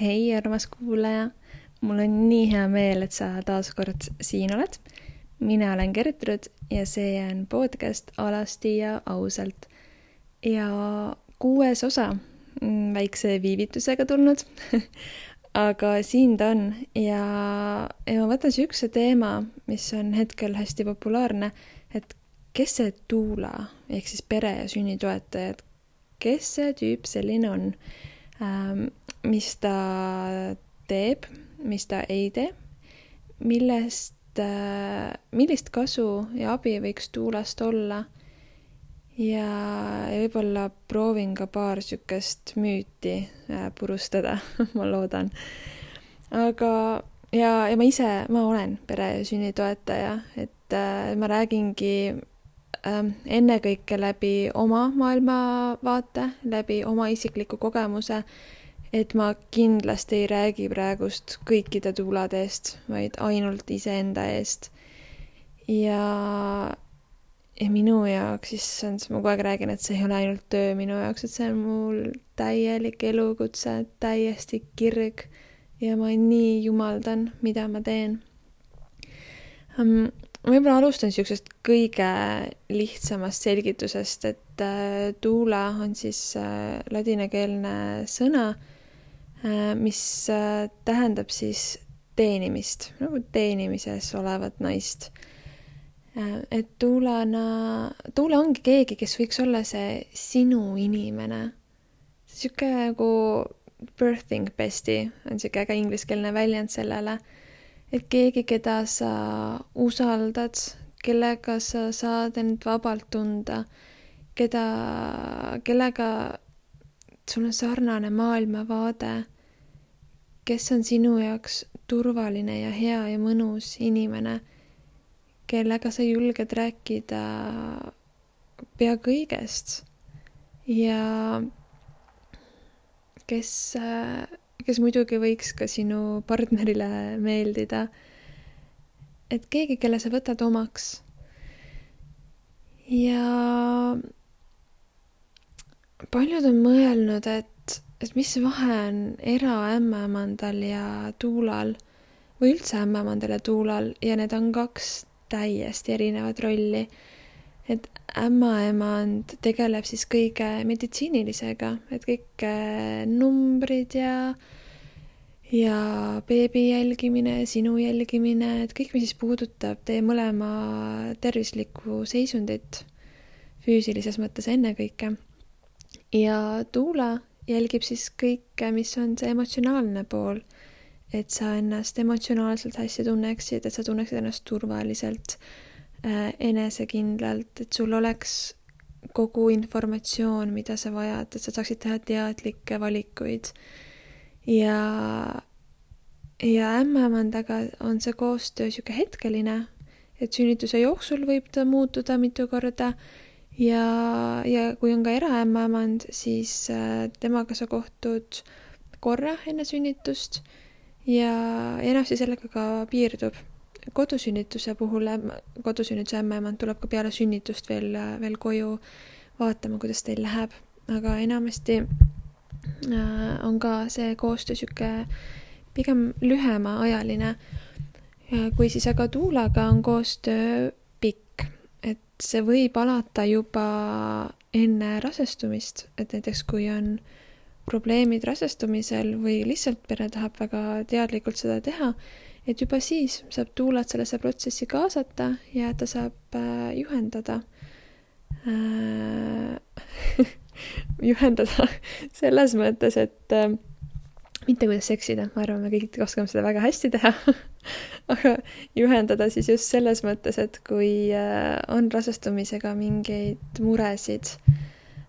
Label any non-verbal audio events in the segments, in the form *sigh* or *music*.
hei, armas kuulaja. mul on nii hea meel, et sa taas kord siin oled. mina olen Gertrud ja see on podcast Alasti ja ausalt. ja kuues osa, mm, väikse viivitusega tulnud *laughs* aga siin ta on ja, ja ma võtan siukse teema, mis on hetkel hästi populaarne, et kes see Tuula ehk siis pere ja sünnitoetaja, et kes see tüüp selline on Ähm, mis ta teeb, mis ta ei tee, millest, äh, millist kasu ja abi võiks tuulest olla ja, ja võib-olla proovin ka paar niisugust müüti äh, purustada *laughs* ma loodan. aga, ja, ja ma ise, ma olen pere ja sünnitoetaja, et äh, ma räägingi Ähm, ennekõike läbi oma maailmavaate, läbi oma isikliku kogemuse, et ma kindlasti ei räägi praegust kõikide tuulade eest, vaid ainult iseenda eest. ja, ja minu jaoks, issand, ma kogu aeg räägin, et see ei ole ainult töö minu jaoks, et see on mul täielik elukutse, täiesti kirg ja ma nii jumaldan, mida ma teen um, võib-olla alustan niisugusest kõige lihtsamast selgitusest, et äh, tuula on siis äh, ladinakeelne sõna mis äh, tähendab siis teenimist, nagu teenimises olevat naist äh,. et tuulana, tuula ongi keegi, kes võiks olla see sinu inimene. niisugune nagu birthing bestie on niisugune äge ingliskeelne väljend sellele et keegi, keda sa usaldad, kellega sa saad end vabalt tunda, keda, kellega sul on sarnane maailmavaade, kes on sinu jaoks turvaline ja hea ja mõnus inimene, kellega sa julged rääkida pea kõigest ja kes kes muidugi võiks ka sinu partnerile meeldida. et keegi, kelle sa võtad omaks. ja paljud on mõelnud, et, et mis vahe on eraämmaemandal ja tuulal või üldse ämmaemandal ja tuulal ja need on kaks täiesti erinevat rolli et ämmaemand tegeleb siis kõige meditsiinilisega, et kõik numbrid ja ja beebi jälgimine, sinu jälgimine, et kõik, mis siis puudutab teie mõlema tervislikku seisundit füüsilises mõttes ennekõike. ja Tuula jälgib siis kõike, mis on see emotsionaalne pool, et sa ennast emotsionaalselt hästi tunneksid, et sa tunneksid ennast turvaliselt äh,, enesekindlalt, et sul oleks kogu informatsioon, mida sa vajad, et sa saaksid teha teadlikke valikuid. Ja, ja ämmaemandaga on see koostöö niisugune hetkeline, et sünnituse jooksul võib ta muutuda mitu korda ja, ja kui on ka eraämmaemand, siis äh, temaga sa kohtud korra enne sünnitust ja enamasti sellega ka piirdub. kodusünnituse puhul, kodusünnituse ämmaemand tuleb ka peale sünnitust veel, veel koju vaatama, kuidas teil läheb, aga enamasti Äh, on ka see koostöö niisugune pigem lühemaajaline. kui siis aga tuulaga on koostöö see võib alata juba enne rasestumist, et näiteks kui on probleemid rasestumisel või lihtsalt pere tahab väga teadlikult seda teha, et juba siis saab tuulat sellesse protsessi kaasata ja ta saab äh, juhendada äh, *laughs* juhendada *laughs* selles mõttes, et äh, mitte kuidas seksida, ma arvan, me kõik oskame seda väga hästi teha *laughs* aga juhendada siis just selles mõttes, et kui äh, on rasestumisega mingeid muresid,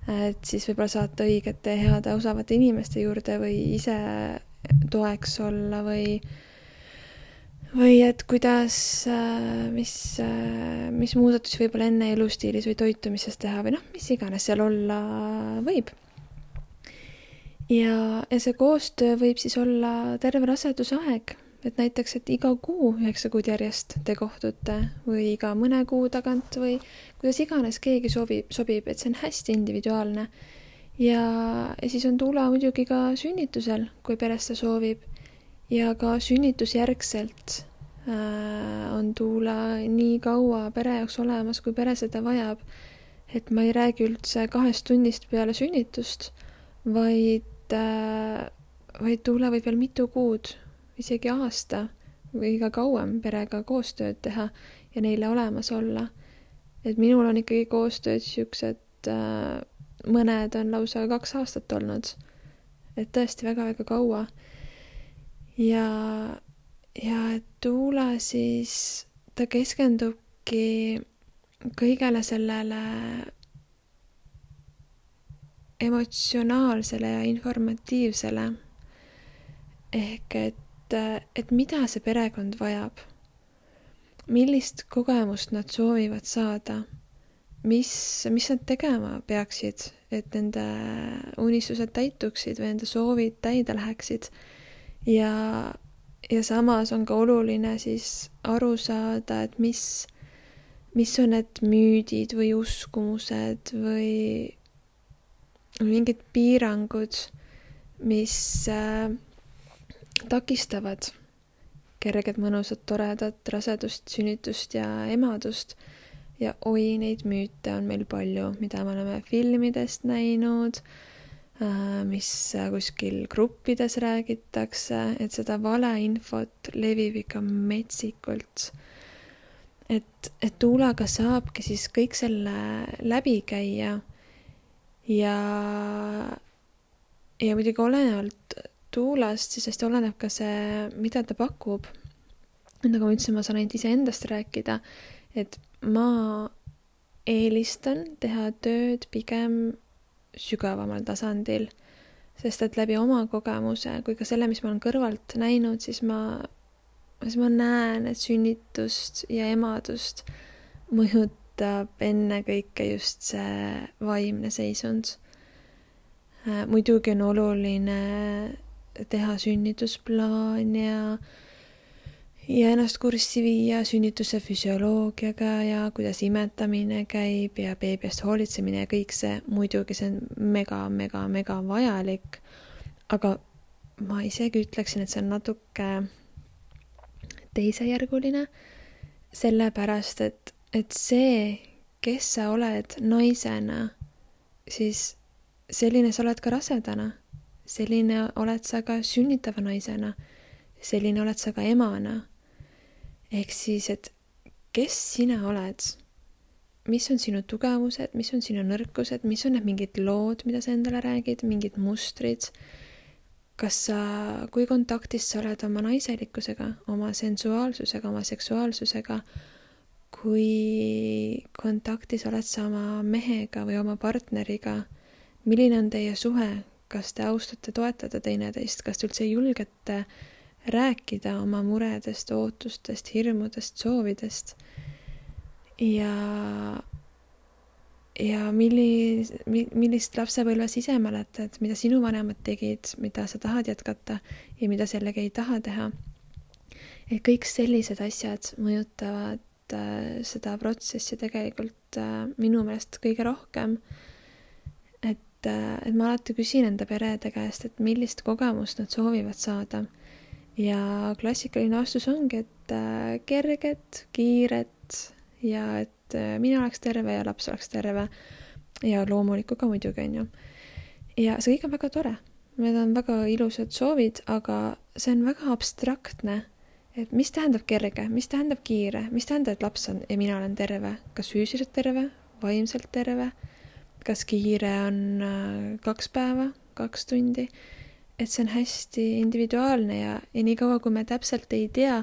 et siis võib-olla saata õigete, heade, osavate inimeste juurde või ise toeks olla või või et kuidas, äh, mis, äh, mis muudatusi võib-olla enne elustiilis või toitumises teha või noh, mis iganes seal olla võib. Ja, ja see koostöö võib siis olla terve rasedusaeg, et näiteks, et iga kuu, üheksa kuud järjest te kohtute või iga mõne kuu tagant või kuidas iganes keegi sobib, sobib, et see on hästi individuaalne. ja, ja siis on Tuula muidugi ka sünnitusel, kui pere seda soovib. ja ka sünnitusjärgselt äh, on Tuula nii kaua pere jaoks olemas, kui pere seda vajab. et ma ei räägi üldse kahest tunnist peale sünnitust, vaid äh,, vaid Tuula võib veel mitu kuud, isegi aasta või ka kauem perega koostööd teha ja neile olemas olla. et minul on ikkagi koostööd siuksed äh, mõned on lausa kaks aastat olnud. et tõesti väga-väga kaua. ja, ja et Tuula siis, ta keskendubki kõigele sellele emotsionaalsele ja informatiivsele. ehk et, et mida see perekond vajab. millist kogemust nad soovivad saada mis, mis nad tegema peaksid, et nende unistused täituksid või nende soovid täide läheksid. ja, ja samas on ka oluline siis aru saada, et mis, mis on need müüdid või uskumused või mingid piirangud, mis äh, takistavad kerget, mõnusat, toredat rasedust, sünnitust ja emadust ja oi, neid müüte on meil palju, mida me oleme filmidest näinud, äh, mis kuskil gruppides räägitakse, et seda valeinfot levib ikka metsikult. et, et tuulaga saabki siis kõik selle läbi käia ja, ja muidugi olenevalt tuulast, siis hästi oleneb ka see, mida ta pakub. nagu ma ütlesin, ma saan ainult iseendast rääkida, et ma eelistan teha tööd pigem sügavamal tasandil, sest et läbi oma kogemuse kui ka selle, mis ma olen kõrvalt näinud, siis ma, siis ma näen, et sünnitust ja emadust mõjutab ennekõike just see vaimne seisund. Äh, muidugi on oluline teha sünnitusplaan ja ja ennast kurssi viia sünnituse füsioloogiaga ja kuidas imetamine käib ja beebi eest hoolitsemine ja kõik see, muidugi see on mega-mega-mega vajalik. aga ma isegi ütleksin, et see on natuke teisejärguline, sellepärast et, et see, kes sa oled naisena, siis selline sa oled ka rasedana, selline oled sa ka sünnitava naisena, selline oled sa ka emana. Ehk siis, et kes sina oled, mis on sinu tugevused, mis on sinu nõrkused, mis on need mingid lood, mida sa endale räägid, mingid mustrid, kas sa, kui kontaktis sa oled oma naiselikkusega, oma sensuaalsusega, oma seksuaalsusega, kui kontaktis oled sa oma mehega või oma partneriga, milline on teie suhe, kas te austate, toetate teineteist, kas te üldse julgete rääkida oma muredest, ootustest, hirmudest, soovidest? Ja, ja milli-, millist lapsepõlves ise mäletad, mida sinu vanemad tegid, mida sa tahad jätkata ja mida sellega ei taha teha. et kõik sellised asjad mõjutavad äh, seda protsessi tegelikult äh, minu meelest kõige rohkem. et äh,, et ma alati küsin enda perede käest, et millist kogemust nad soovivad saada ja klassikaline vastus ongi, et kerget, kiiret ja et mina oleks terve ja laps oleks terve. ja loomulikku ka muidugi, on ju. ja see kõik on väga tore. Need on väga ilusad soovid, aga see on väga abstraktne. Et mis tähendab kerge, mis tähendab kiire, mis tähendab, et laps on ja mina olen terve, kas füüsiliselt terve, vaimselt terve, kas kiire on äh, kaks päeva, kaks tundi? Et see on hästi individuaalne ja, ja niikaua, kui me täpselt ei tea,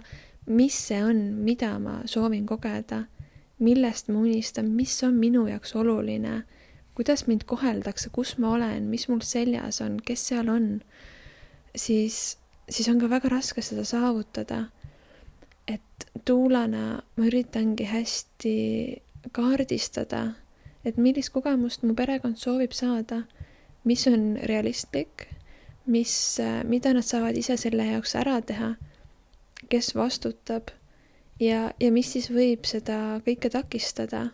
mis see on, mida ma soovin kogeda, millest ma unistan, mis on minu jaoks oluline, kuidas mind koheldakse, kus ma olen, mis mul seljas on, kes seal on, siis, siis on ka väga raske seda saavutada. Et tuulana ma üritangi hästi kaardistada, et millist kogemust mu perekond soovib saada, mis on realistlik mis, mida nad saavad ise selle jaoks ära teha, kes vastutab ja, ja mis siis võib seda kõike takistada.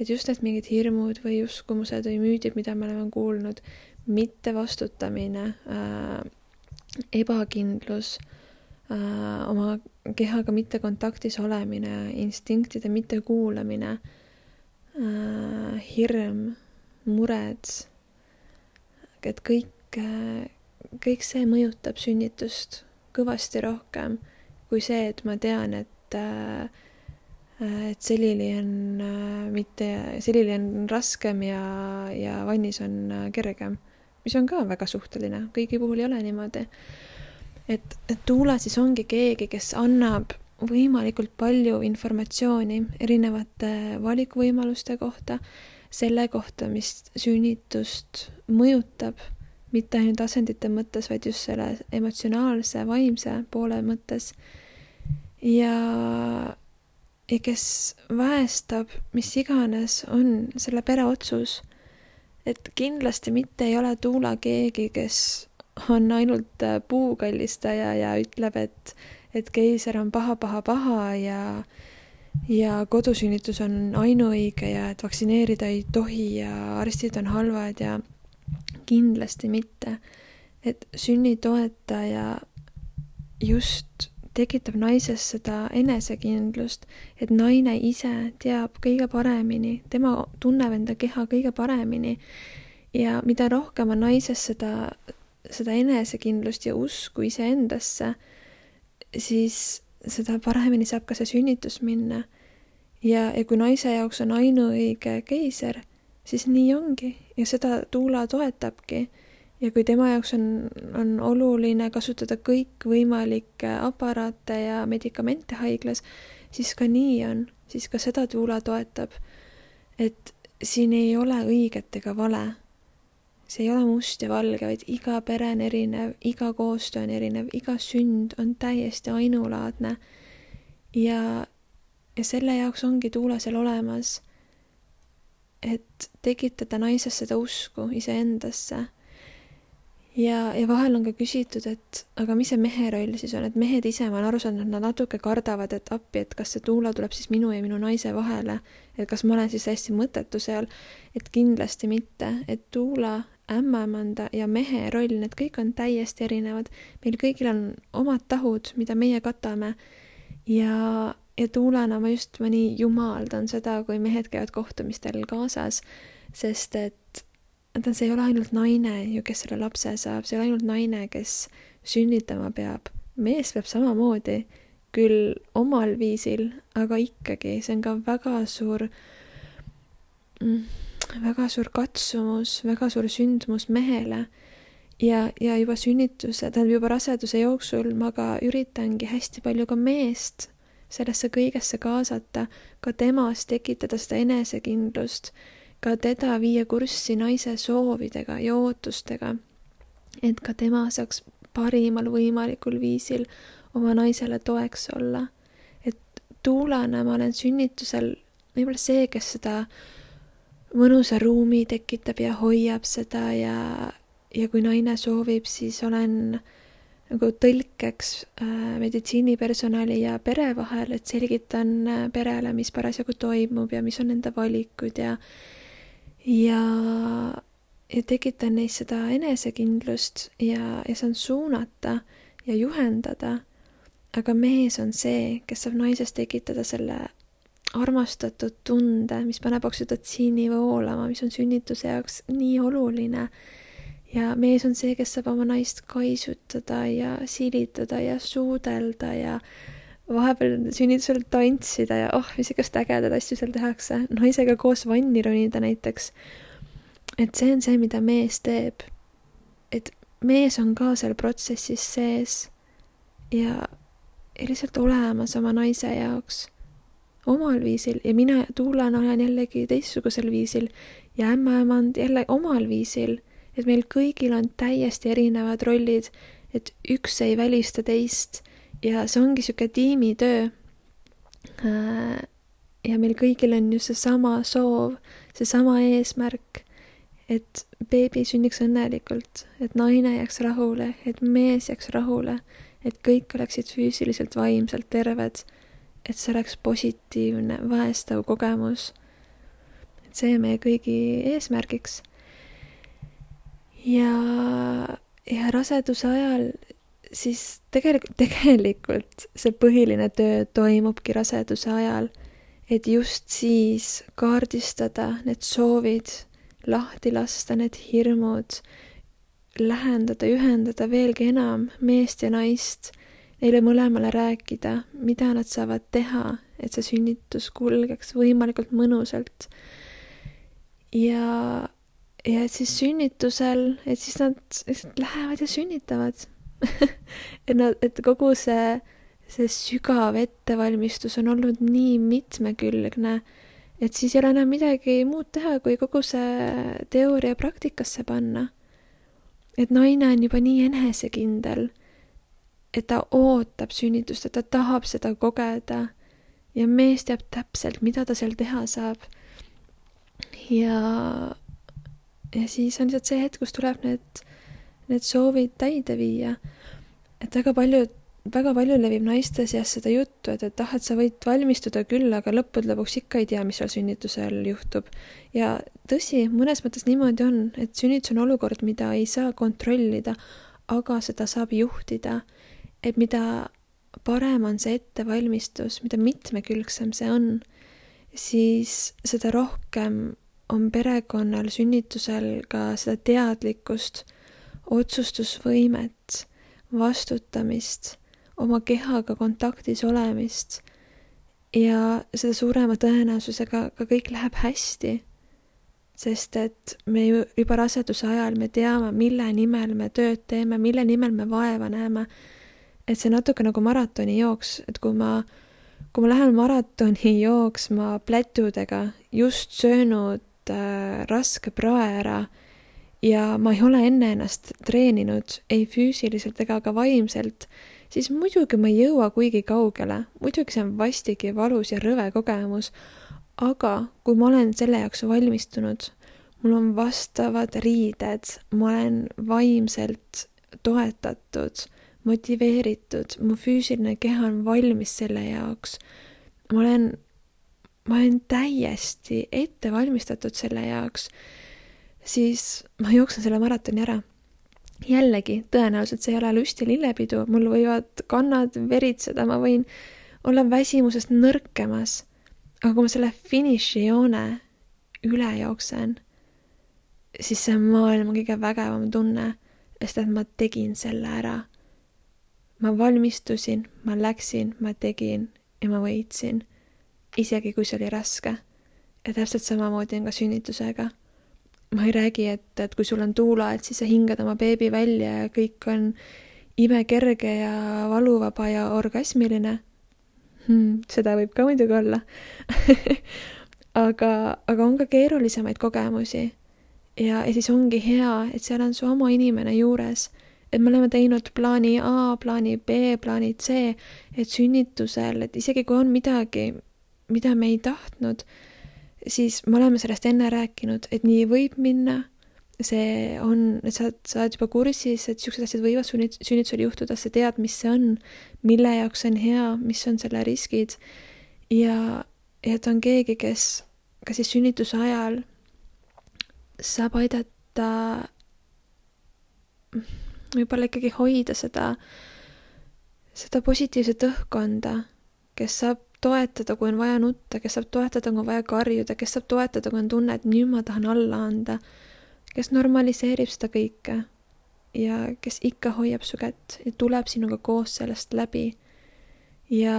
et just need mingid hirmud või uskumused või müüdid, mida me oleme kuulnud, mittevastutamine äh,, ebakindlus äh,, oma kehaga mitte kontaktis olemine, instinktide mittekuulamine äh,, hirm, mured, et kõik äh,, kõik see mõjutab sünnitust kõvasti rohkem kui see, et ma tean, et äh, et selili on äh, mitte, selili on raskem ja, ja vannis on äh, kergem, mis on ka väga suhteline, kõigi puhul ei ole niimoodi. Et, et Tuula siis ongi keegi, kes annab võimalikult palju informatsiooni erinevate valikuvõimaluste kohta, selle kohta, mis sünnitust mõjutab, mitte ainult asendite mõttes, vaid just selle emotsionaalse, vaimse poole mõttes ja, ja kes väestab, mis iganes on selle pere otsus. et kindlasti mitte ei ole Tuula keegi, kes on ainult äh, puukallistaja ja ütleb, et, et keiser on paha, paha, paha ja ja kodusünnitus on ainuõige ja et vaktsineerida ei tohi ja arstid on halvad ja kindlasti mitte. et sünnitoetaja just tekitab naises seda enesekindlust, et naine ise teab kõige paremini, tema tunneb enda keha kõige paremini. ja mida rohkem on naises seda, seda enesekindlust ja usku iseendasse, siis seda paremini saab ka see sünnitus minna. ja, ja kui naise jaoks on ainuõige keiser, siis nii ongi ja seda Tuula toetabki ja kui tema jaoks on, on oluline kasutada kõikvõimalikke aparaate ja medikamente haiglas, siis ka nii on, siis ka seda Tuula toetab. et siin ei ole õiget ega vale. See ei ole must ja valge, vaid iga pere on erinev, iga koostöö on erinev, iga sünd on täiesti ainulaadne. ja, ja selle jaoks ongi Tuula seal olemas, et tekitada naises seda usku iseendasse ja, ja vahel on ka küsitud, et aga mis see mehe roll siis on, et mehed ise, ma olen aru saanud, nad natuke kardavad, et appi, et kas see tuula tuleb siis minu ja minu naise vahele, et kas ma olen siis täiesti mõttetu seal, et kindlasti mitte, et tuula, ämmaemanda ja mehe roll, need kõik on täiesti erinevad. meil kõigil on omad tahud, mida meie katame ja, ja tuulena ma just, ma nii jumaldan seda, kui mehed käivad kohtumistel kaasas, sest et vaata, see ei ole ainult naine ju, kes selle lapse saab, see ei ole ainult naine, kes sünnitama peab. mees peab samamoodi, küll omal viisil, aga ikkagi, see on ka väga suur mm,, väga suur katsumus, väga suur sündmus mehele. ja, ja juba sünnituse, tähendab juba raseduse jooksul ma ka üritangi hästi palju ka meest sellesse kõigesse kaasata, ka temas tekitada seda enesekindlust ka teda viia kurssi naise soovidega ja ootustega, et ka tema saaks parimal võimalikul viisil oma naisele toeks olla. et tuulana ma olen sünnitusel võib-olla see, kes seda mõnusa ruumi tekitab ja hoiab seda ja, ja kui naine soovib, siis olen nagu tõlkeks äh, meditsiinipersonali ja pere vahel, et selgitan äh, perele, mis parasjagu toimub ja mis on nende valikud ja ja, ja tekitan neis seda enesekindlust ja, ja saan suunata ja juhendada. aga mees on see, kes saab naises tekitada selle armastatud tunde, mis paneb oksüdotsiini voolama, mis on sünnituse jaoks nii oluline. ja mees on see, kes saab oma naist kaisutada ja silitada ja suudelda ja vahepeal sünnitusel tantsida ja oh, mis igast ägedaid asju seal tehakse, naisega koos vanni ronida näiteks. et see on see, mida mees teeb. et mees on ka seal protsessis sees ja, ja lihtsalt olemas oma naise jaoks omal viisil ja mina tuulana olen jällegi teistsugusel viisil ja ämmaemand jälle omal viisil, et meil kõigil on täiesti erinevad rollid, et üks ei välista teist ja see ongi niisugune tiimitöö. Äh, ja meil kõigil on ju seesama soov, seesama eesmärk, et beebi sünniks õnnelikult, et naine jääks rahule, et mees jääks rahule, et kõik oleksid füüsiliselt, vaimselt terved, et see oleks positiivne, vaestav kogemus. et see meie kõigi eesmärgiks. ja, ja raseduse ajal siis tegelikult, tegelikult see põhiline töö toimubki raseduse ajal, et just siis kaardistada need soovid, lahti lasta need hirmud, lähendada, ühendada veelgi enam meest ja naist, neile mõlemale rääkida, mida nad saavad teha, et see sünnitus kulgeks võimalikult mõnusalt. ja, ja et siis sünnitusel, et siis nad lihtsalt lähevad ja sünnitavad *laughs* et nad, et kogu see, see sügav ettevalmistus on olnud nii mitmekülgne, et siis ei ole enam midagi muud teha, kui kogu see teooria praktikasse panna. et naine on juba nii enesekindel, et ta ootab sünnitust, et ta tahab seda kogeda ja mees teab täpselt, mida ta seal teha saab. ja, ja siis on lihtsalt see hetk, kus tuleb need need soovid täide viia. et väga palju, väga palju levib naiste seas seda juttu, et, et ah, et sa võid valmistuda küll, aga lõppude lõpuks ikka ei tea, mis seal sünnitusel juhtub. ja tõsi, mõnes mõttes niimoodi on, et sünnitus on olukord, mida ei saa kontrollida, aga seda saab juhtida. Et mida parem on see ettevalmistus, mida mitmekülgsem see on, siis seda rohkem on perekonnal sünnitusel ka seda teadlikkust otsustusvõimet, vastutamist, oma kehaga kontaktis olemist ja seda suurema tõenäosusega ka kõik läheb hästi. sest et me ju juba raseduse ajal me teame, mille nimel me tööd teeme, mille nimel me vaeva näeme. Et see natuke nagu maratonijooks, et kui ma, kui ma lähen maratoni *laughs* jooksma plätudega, just söönud äh, raske prae ära ja ma ei ole enne ennast treeninud ei füüsiliselt ega ka vaimselt, siis muidugi ma ei jõua kuigi kaugele, muidugi see on vastik ja valus ja rõve kogemus, aga kui ma olen selle jaoks valmistunud, mul on vastavad riided, ma olen vaimselt toetatud, motiveeritud, mu füüsiline keha on valmis selle jaoks, ma olen, ma olen täiesti ette valmistatud selle jaoks siis ma jooksen selle maratoni ära. jällegi, tõenäoliselt see ei ole lust ja lillepidu, mul võivad kannad veritseda, ma võin olla väsimusest nõrkemas. aga kui ma selle finišijoone üle jooksen, siis see on maailma kõige vägevam tunne, sest et ma tegin selle ära. Ma valmistusin, ma läksin, ma tegin ja ma võitsin. isegi kui see oli raske. ja täpselt samamoodi on ka sünnitusega ma ei räägi, et, et kui sul on tuulaed, siis sa hingad oma beebi välja ja kõik on imekerge ja valuvaba ja orgasmiline hmm,. seda võib ka muidugi olla *laughs* aga, aga on ka keerulisemaid kogemusi. ja, ja siis ongi hea, et seal on su oma inimene juures. Et me oleme teinud plaani A, plaani B, plaani C, et sünnitusel, et isegi kui on midagi, mida me ei tahtnud siis me oleme sellest enne rääkinud, et nii võib minna, see on, et sa, sa oled juba kursis, et niisugused asjad võivad sünnit-, sünnitusel juhtuda, sa tead, mis see on, mille jaoks see on hea, mis on selle riskid. Ja, ja et on keegi, kes ka siis sünnituse ajal saab aidata võib-olla ikkagi hoida seda, seda positiivset õhkkonda, kes saab toetada, kui on vaja nutta, kes saab toetada, kui on vaja karjuda, kes saab toetada, kui on tunne, et nüüd ma tahan alla anda, kes normaliseerib seda kõike ja kes ikka hoiab su kätt ja tuleb sinuga koos sellest läbi. ja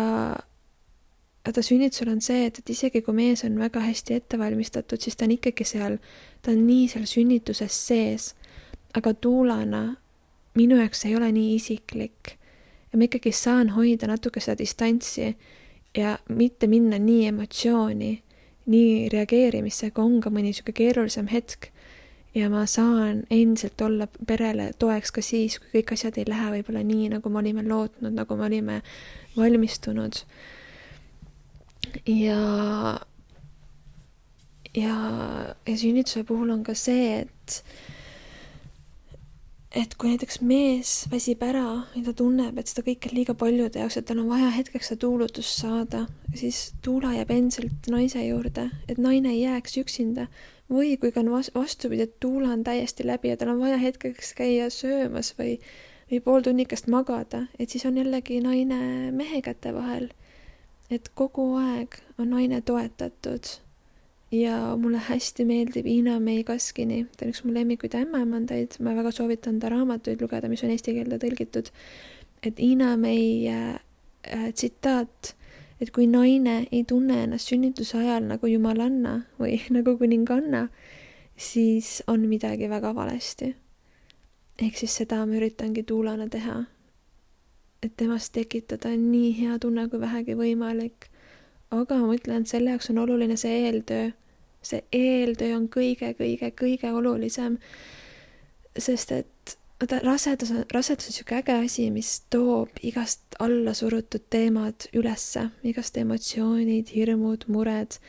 vaata, sünnitusel on see, et, et isegi kui mees on väga hästi ette valmistatud, siis ta on ikkagi seal, ta on nii seal sünnituses sees, aga tuulana minu jaoks ei ole nii isiklik ja ma ikkagi saan hoida natuke seda distantsi ja mitte minna nii emotsiooni, nii reageerimisse, kui on ka mõni niisugune keerulisem hetk. ja ma saan endiselt olla perele toeks ka siis, kui kõik asjad ei lähe võib-olla nii, nagu me olime lootnud, nagu me olime valmistunud. ja, ja, ja sünnituse puhul on ka see, et et kui näiteks mees väsib ära ja ta tunneb, et seda kõike on liiga paljude jaoks, et tal on vaja hetkeks seda tuulutust saada, siis tuula jääb endiselt naise juurde, et naine ei jääks üksinda. või kui ka on vas-, vastupidi, et tuula on täiesti läbi ja tal on vaja hetkeks käia söömas või, või pool tunnikest magada, et siis on jällegi naine mehe käte vahel. et kogu aeg on naine toetatud ja mulle hästi meeldib Ina May Kaskini, ta on üks mu lemmikuid ämmaemandaid, ma väga soovitan ta raamatuid lugeda, mis on eesti keelde tõlgitud. et Ina May äh, äh, tsitaat, et kui naine ei tunne ennast sünnituse ajal nagu jumalanna või *laughs* nagu kuninganna, siis on midagi väga valesti. ehk siis seda ma üritangi tuulana teha. et temast tekitada nii hea tunne kui vähegi võimalik aga ma ütlen, et selle jaoks on oluline see eeltöö, see eeltöö on kõige-kõige-kõige olulisem. sest et vaata, rasedus on, rasedus on niisugune äge asi, mis toob igast alla surutud teemad ülesse, igast emotsioonid, hirmud, mured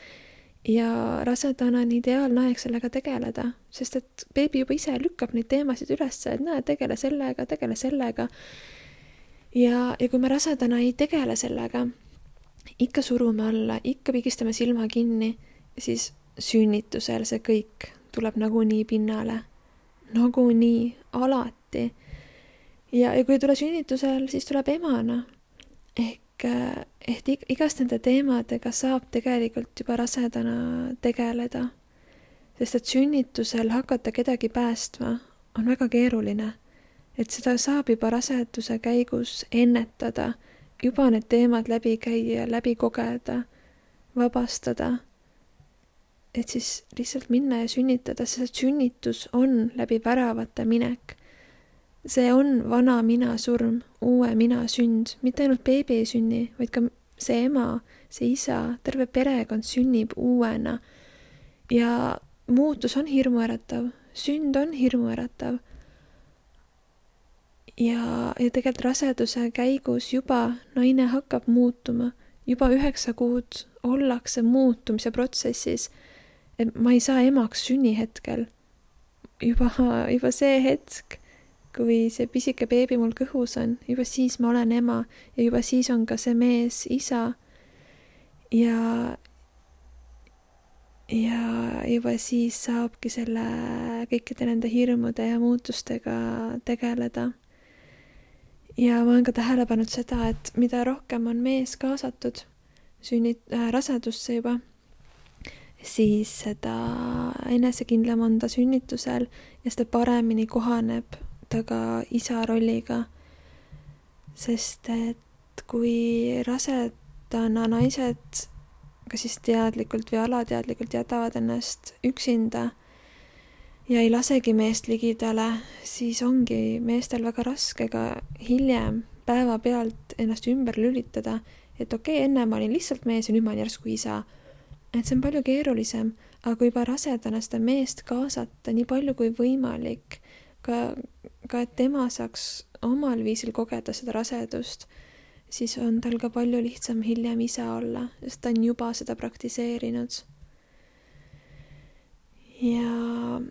ja rasedana on ideaalne aeg sellega tegeleda, sest et beebi juba ise lükkab neid teemasid ülesse, et näe, tegele sellega, tegele sellega. ja, ja kui me rasedana ei tegele sellega, ikka surume alla, ikka pigistame silma kinni, siis sünnitusel see kõik tuleb nagunii pinnale. nagunii, alati. ja, ja kui ei tule sünnitusel, siis tuleb emana. ehk, ehk igast nende teemadega saab tegelikult juba rasedana tegeleda. sest et sünnitusel hakata kedagi päästma on väga keeruline. et seda saab juba raseduse käigus ennetada, juba need teemad läbi käia, läbi kogeda, vabastada et siis lihtsalt minna ja sünnitada, sest sünnitus on läbi väravate minek. see on vana mina surm, uue mina sünd, mitte ainult beebi ei sünni, vaid ka see ema, see isa, terve perekond sünnib uuena. ja muutus on hirmuäratav, sünd on hirmuäratav. ja, ja tegelikult raseduse käigus juba naine hakkab muutuma, juba üheksa kuud ollakse muutumise protsessis et ma ei saa emaks sünnihetkel. juba, juba see hetk, kui see pisike beebi mul kõhus on, juba siis ma olen ema ja juba siis on ka see mees isa. ja, ja juba siis saabki selle kõikide nende hirmude ja muutustega tegeleda. ja ma olen ka tähele pannud seda, et mida rohkem on mees kaasatud sünnit- äh,, rasedusse juba siis seda enesekindlam on ta sünnitusel ja seda paremini kohaneb ta ka isa rolliga. sest et kui rasedana naised kas siis teadlikult või alateadlikult jätavad ennast üksinda ja ei lasegi meest ligidale, siis ongi meestel väga raske ka hiljem päevapealt ennast ümber lülitada, et okei okay,, enne ma olin lihtsalt mees ja nüüd ma olen järsku isa et see on palju keerulisem, aga juba rasedana seda meest kaasata nii palju kui võimalik, ka, ka et tema saaks omal viisil kogeda seda rasedust, siis on tal ka palju lihtsam hiljem isa olla, sest ta on juba seda praktiseerinud. ja,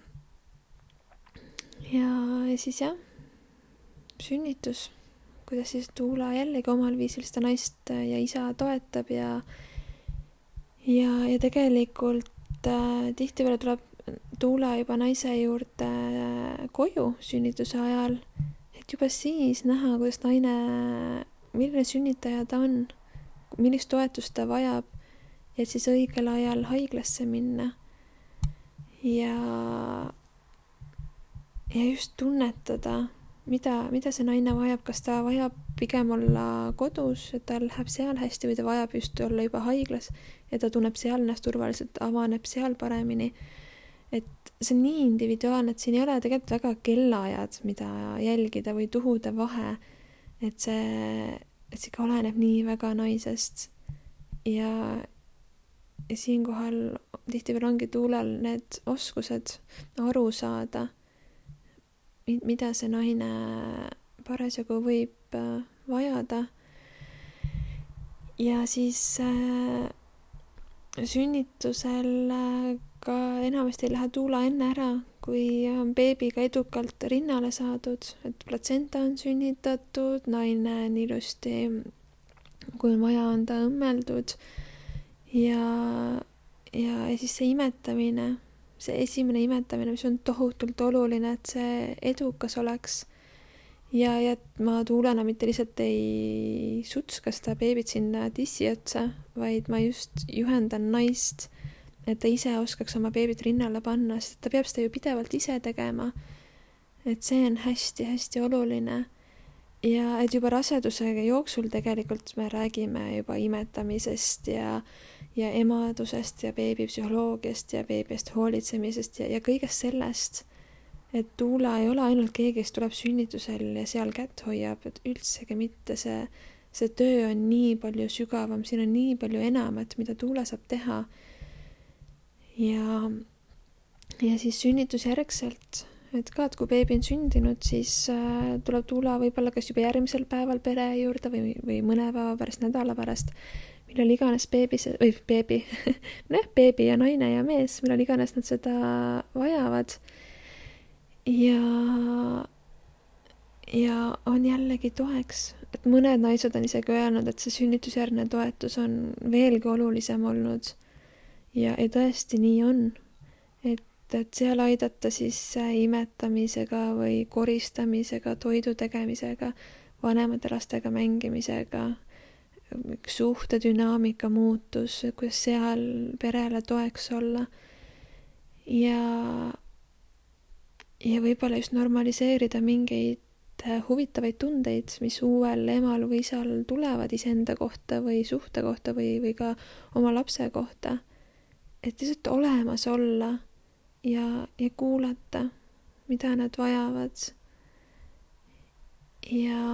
ja, ja siis jah, sünnitus, kuidas siis Tuula jällegi omal viisil seda naist ja isa toetab ja ja, ja tegelikult äh, tihtipeale tuleb Tuula juba naise juurde äh, koju sünnituse ajal, et juba siis näha, kuidas naine, milline sünnitaja ta on, millist toetust ta vajab, et siis õigel ajal haiglasse minna. ja, ja just tunnetada, mida, mida see naine vajab, kas ta vajab pigem olla kodus, et tal läheb seal hästi või ta vajab just olla juba haiglas ja ta tunneb seal ennast turvaliselt, avaneb seal paremini. et see on nii individuaalne, et siin ei ole tegelikult väga kellaajad, mida jälgida või tuhude vahe. et see, et see ikka oleneb nii väga naisest. ja, ja siinkohal tihtipeale ongi tuulel need oskused aru saada, mida see naine parasjagu võib äh, vajada. ja siis äh, sünnitusel äh, ka enamasti ei lähe tuula enne ära, kui on beebiga edukalt rinnale saadud, et platsenta on sünnitatud, naine on ilusti, kui on vaja, on ta õmmeldud. Ja, ja, ja siis see imetamine, see esimene imetamine, mis on tohutult oluline, et see edukas oleks ja, ja et ma tuulena mitte lihtsalt ei sutska seda beebit sinna tissi otsa, vaid ma just juhendan naist, et ta ise oskaks oma beebit rinnale panna, sest ta peab seda ju pidevalt ise tegema. et see on hästi-hästi oluline. ja et juba raseduse jooksul tegelikult me räägime juba imetamisest ja ja emadusest ja beebi psühholoogiast ja beebi eest hoolitsemisest ja, ja kõigest sellest et Tuula ei ole ainult keegi, kes tuleb sünnitusel ja seal kätt hoiab, et üldsegi mitte, see, see töö on nii palju sügavam, siin on nii palju enamat, mida Tuula saab teha. ja, ja siis sünnitusjärgselt, et ka, et kui beebi on sündinud, siis äh, tuleb Tuula võib-olla kas juba järgmisel päeval pere juurde või, või mõne päeva pärast, nädala pärast, millal iganes beebi või beebi *laughs* nojah, beebi ja naine ja mees, millal iganes nad seda vajavad ja, ja on jällegi toeks, et mõned naised on isegi öelnud, et see sünnitusjärgne toetus on veelgi olulisem olnud. ja, ja tõesti nii on, et, et seal aidata siis imetamisega või koristamisega, toidu tegemisega, vanemate lastega mängimisega, suhte dünaamika muutus, kuidas seal perele toeks olla ja ja võib-olla just normaliseerida mingeid äh, huvitavaid tundeid, mis uuel emal või isal tulevad iseenda kohta või suhte kohta või, või ka oma lapse kohta. et lihtsalt olemas olla ja, ja kuulata, mida nad vajavad. ja,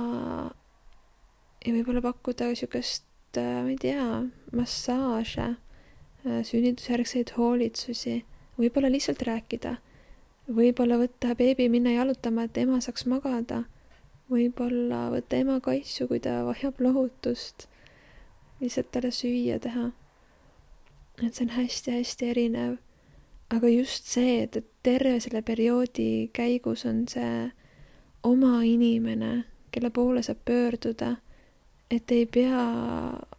ja võib-olla pakkuda niisugust, äh, ma ei tea, massaaže, äh, sünnitusjärgseid hoolitsusi, võib-olla lihtsalt rääkida võib-olla võtta beebi, minna jalutama, et ema saaks magada. võib-olla võtta ema kaisu, kui ta vajab lohutust. lihtsalt talle süüa teha. et see on hästi-hästi erinev. aga just see, et, et terve selle perioodi käigus on see oma inimene, kelle poole saab pöörduda, et ei pea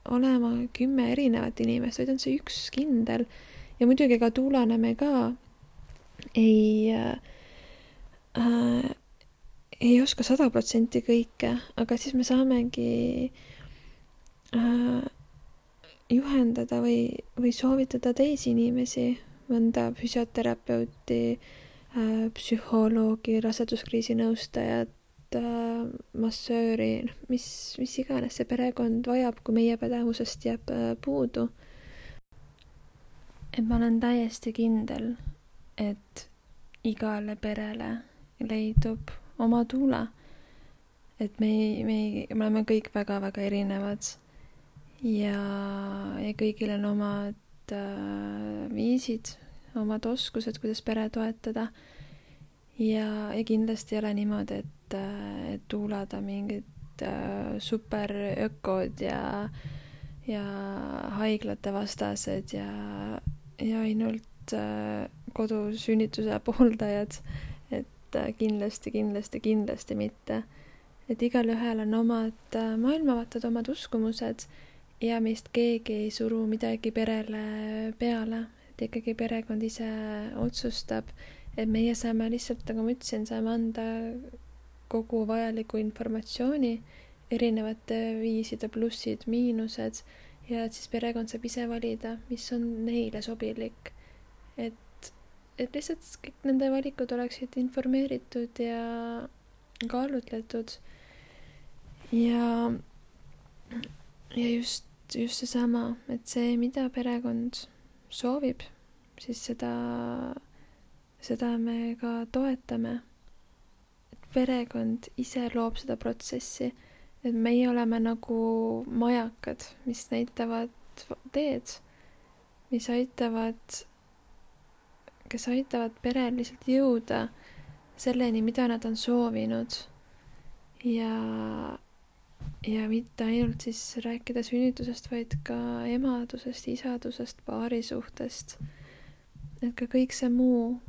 olema kümme erinevat inimest, vaid on see üks kindel. ja muidugi ka Tuulane me ka ei äh,, ei oska sada protsenti kõike, aga siis me saamegi äh, juhendada või, või soovitada teisi inimesi, mõnda füsioterapeuti äh,, psühholoogi, raseduskriisi nõustajat äh,, massööri, noh, mis, mis iganes see perekond vajab, kui meie pädevusest jääb äh, puudu. et ma olen täiesti kindel, et igale perele leidub oma tuule. et me ei, me ei, me oleme kõik väga-väga erinevad ja, ja kõigil on omad äh, viisid, omad oskused, kuidas pere toetada. ja, ja kindlasti ei ole niimoodi, et, äh, et tuulada mingid äh, superökod ja, ja haiglate vastased ja, ja ainult äh, kodusünnituse *laughs* pooldajad, et äh, kindlasti, kindlasti, kindlasti mitte. et igalühel on omad äh, maailmavaated, omad uskumused ja meist keegi ei suru midagi perele peale, et ikkagi perekond ise otsustab, et meie saame lihtsalt, nagu ma ütlesin, saame anda kogu vajaliku informatsiooni, erinevate viiside plussid, miinused ja et siis perekond saab ise valida, mis on neile sobilik. et et lihtsalt kõik nende valikud oleksid informeeritud ja kaalutletud. ja, ja just, just seesama, et see, mida perekond soovib, siis seda, seda me ka toetame. et perekond ise loob seda protsessi, et meie oleme nagu majakad, mis näitavad teed, mis aitavad kes aitavad perel lihtsalt jõuda selleni, mida nad on soovinud. ja, ja mitte ainult siis rääkida sünnitusest, vaid ka emadusest, isadusest, paarisuhtest. et ka kõik see muu,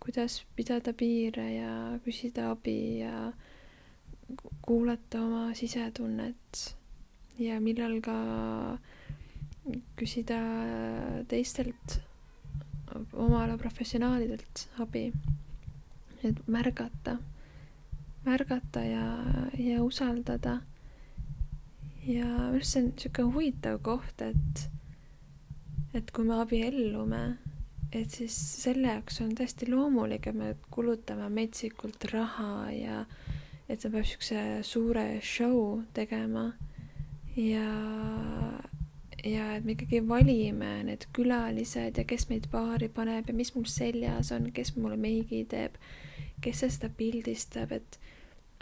kuidas pidada piire ja küsida abi ja kuulata oma sisetunnet ja millal ka küsida teistelt oma ala professionaalidelt abi. et märgata, märgata ja, ja usaldada. ja minu arust see on niisugune huvitav koht, et, et kui me abiellume, et siis selle jaoks on täiesti loomulik, et me kulutame metsikult raha ja et ta peab niisuguse suure show tegema ja ja et me ikkagi valime need külalised ja kes meid paari paneb ja mis mul seljas on, kes mulle meigi teeb, kes seda pildistab, et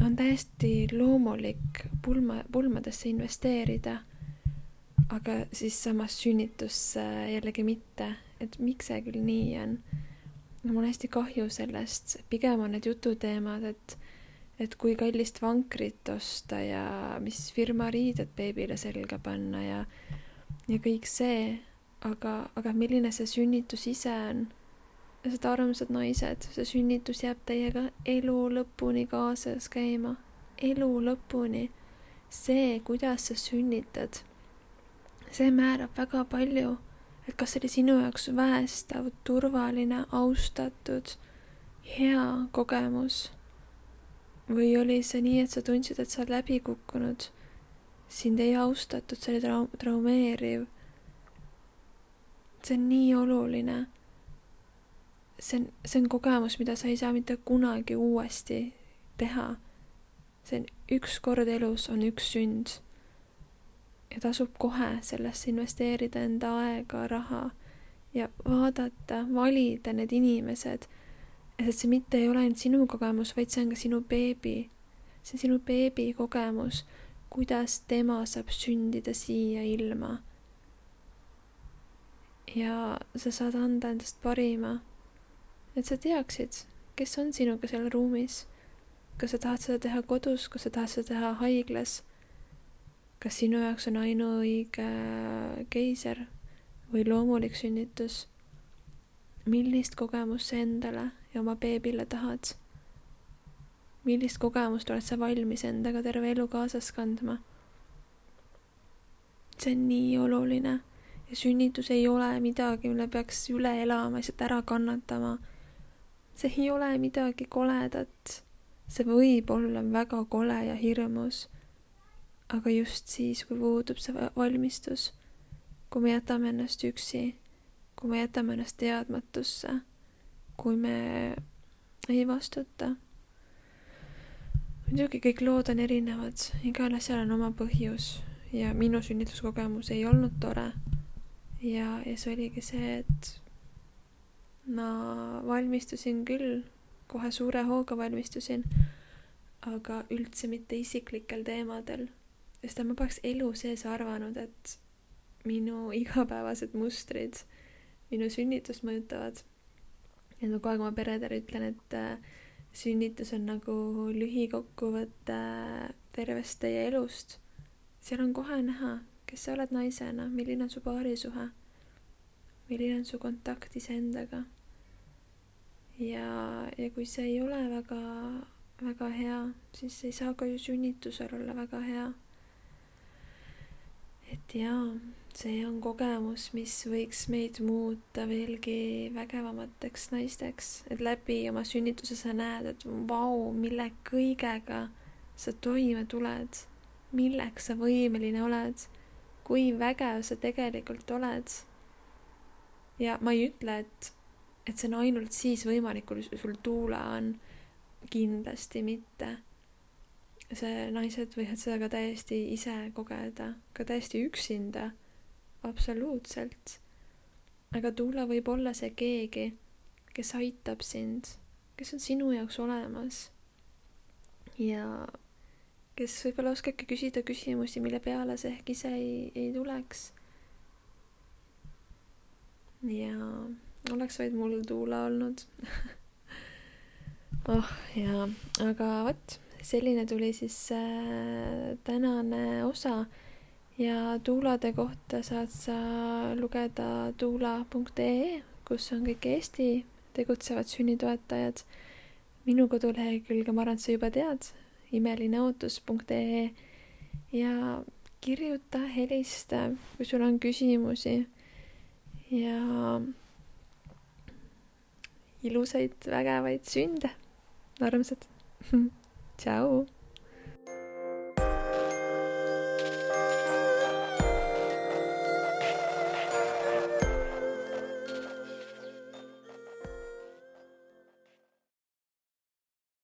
on täiesti loomulik pulma, pulmadesse investeerida. aga siis samas sünnitusse jällegi mitte, et miks see küll nii on. no mul on hästi kahju sellest, pigem on need jututeemad, et et kui kallist vankrit osta ja mis firma riided beebile selga panna ja ja kõik see, aga, aga milline see sünnitus ise on. Need armsad naised, see sünnitus jääb teiega elu lõpuni kaasas käima, elu lõpuni. see, kuidas sa sünnitad, see määrab väga palju, et kas see oli sinu jaoks väestav, turvaline, austatud, hea kogemus või oli see nii, et sa tundsid, et sa oled läbi kukkunud sind ei austatud, see oli trau-, traumeeriv. see on nii oluline. see on, see on kogemus, mida sa ei saa mitte kunagi uuesti teha. see on üks kord elus, on üks sünd. ja tasub kohe sellesse investeerida enda aega, raha ja vaadata, valida need inimesed, et see mitte ei ole ainult sinu kogemus, vaid see on ka sinu beebi. see on sinu beebi kogemus kuidas tema saab sündida siia ilma. ja sa saad anda endast parima, et sa teaksid, kes on sinuga seal ruumis. kas sa tahad seda teha kodus, kas sa tahad seda teha haiglas? kas sinu jaoks on ainuõige keiser või loomulik sünnitus? millist kogemust sa endale ja oma beebile tahad millist kogemust oled sa valmis endaga terve elu kaasas kandma? see on nii oluline ja sünnitus ei ole midagi, mille peaks üle elama, lihtsalt ära kannatama. see ei ole midagi koledat. see võib olla väga kole ja hirmus. aga just siis, kui puudub see valmistus, kui me jätame ennast üksi, kui me jätame ennast teadmatusse, kui me ei vastuta muidugi kõik lood on erinevad, igal asjal on oma põhjus ja minu sünnituskogemus ei olnud tore. ja, ja see oligi see, et ma valmistusin küll, kohe suure hooga valmistusin, aga üldse mitte isiklikel teemadel, sest ma poleks elu sees arvanud, et minu igapäevased mustrid minu sünnitust mõjutavad. et ma kogu aeg oma peredele ütlen, et äh, sünnitus on nagu lühikokkuvõte tervest teie elust. seal on kohe näha, kes sa oled naisena, milline on su paarisuhe, milline on su kontakt iseendaga. ja, ja kui see ei ole väga, väga hea, siis ei saa ka ju sünnitusel olla väga hea. et jaa see on kogemus, mis võiks meid muuta veelgi vägevamateks naisteks, et läbi oma sünnituse sa näed, et vau, mille kõigega sa toime tuled, milleks sa võimeline oled, kui vägev sa tegelikult oled. ja ma ei ütle, et, et see on ainult siis võimalik, kui sul tuula on, kindlasti mitte. See, naised võivad seda ka täiesti ise kogeda, ka täiesti üksinda absoluutselt. aga Tuula võib olla see keegi, kes aitab sind, kes on sinu jaoks olemas. ja kes võib-olla oskabki küsida küsimusi, mille peale sa ehk ise ei, ei tuleks. ja oleks vaid mul Tuula olnud *laughs* oh jaa, aga vot, selline tuli siis äh, tänane osa ja tuulade kohta saad sa lugeda tuula.ee, kus on kõik Eesti tegutsevad sünnitoetajad. minu kodulehekülge, ma arvan, et sa juba tead, imelineootus.ee ja kirjuta, helista, kui sul on küsimusi ja ilusaid vägevaid sünde, armsad. *laughs* tšau.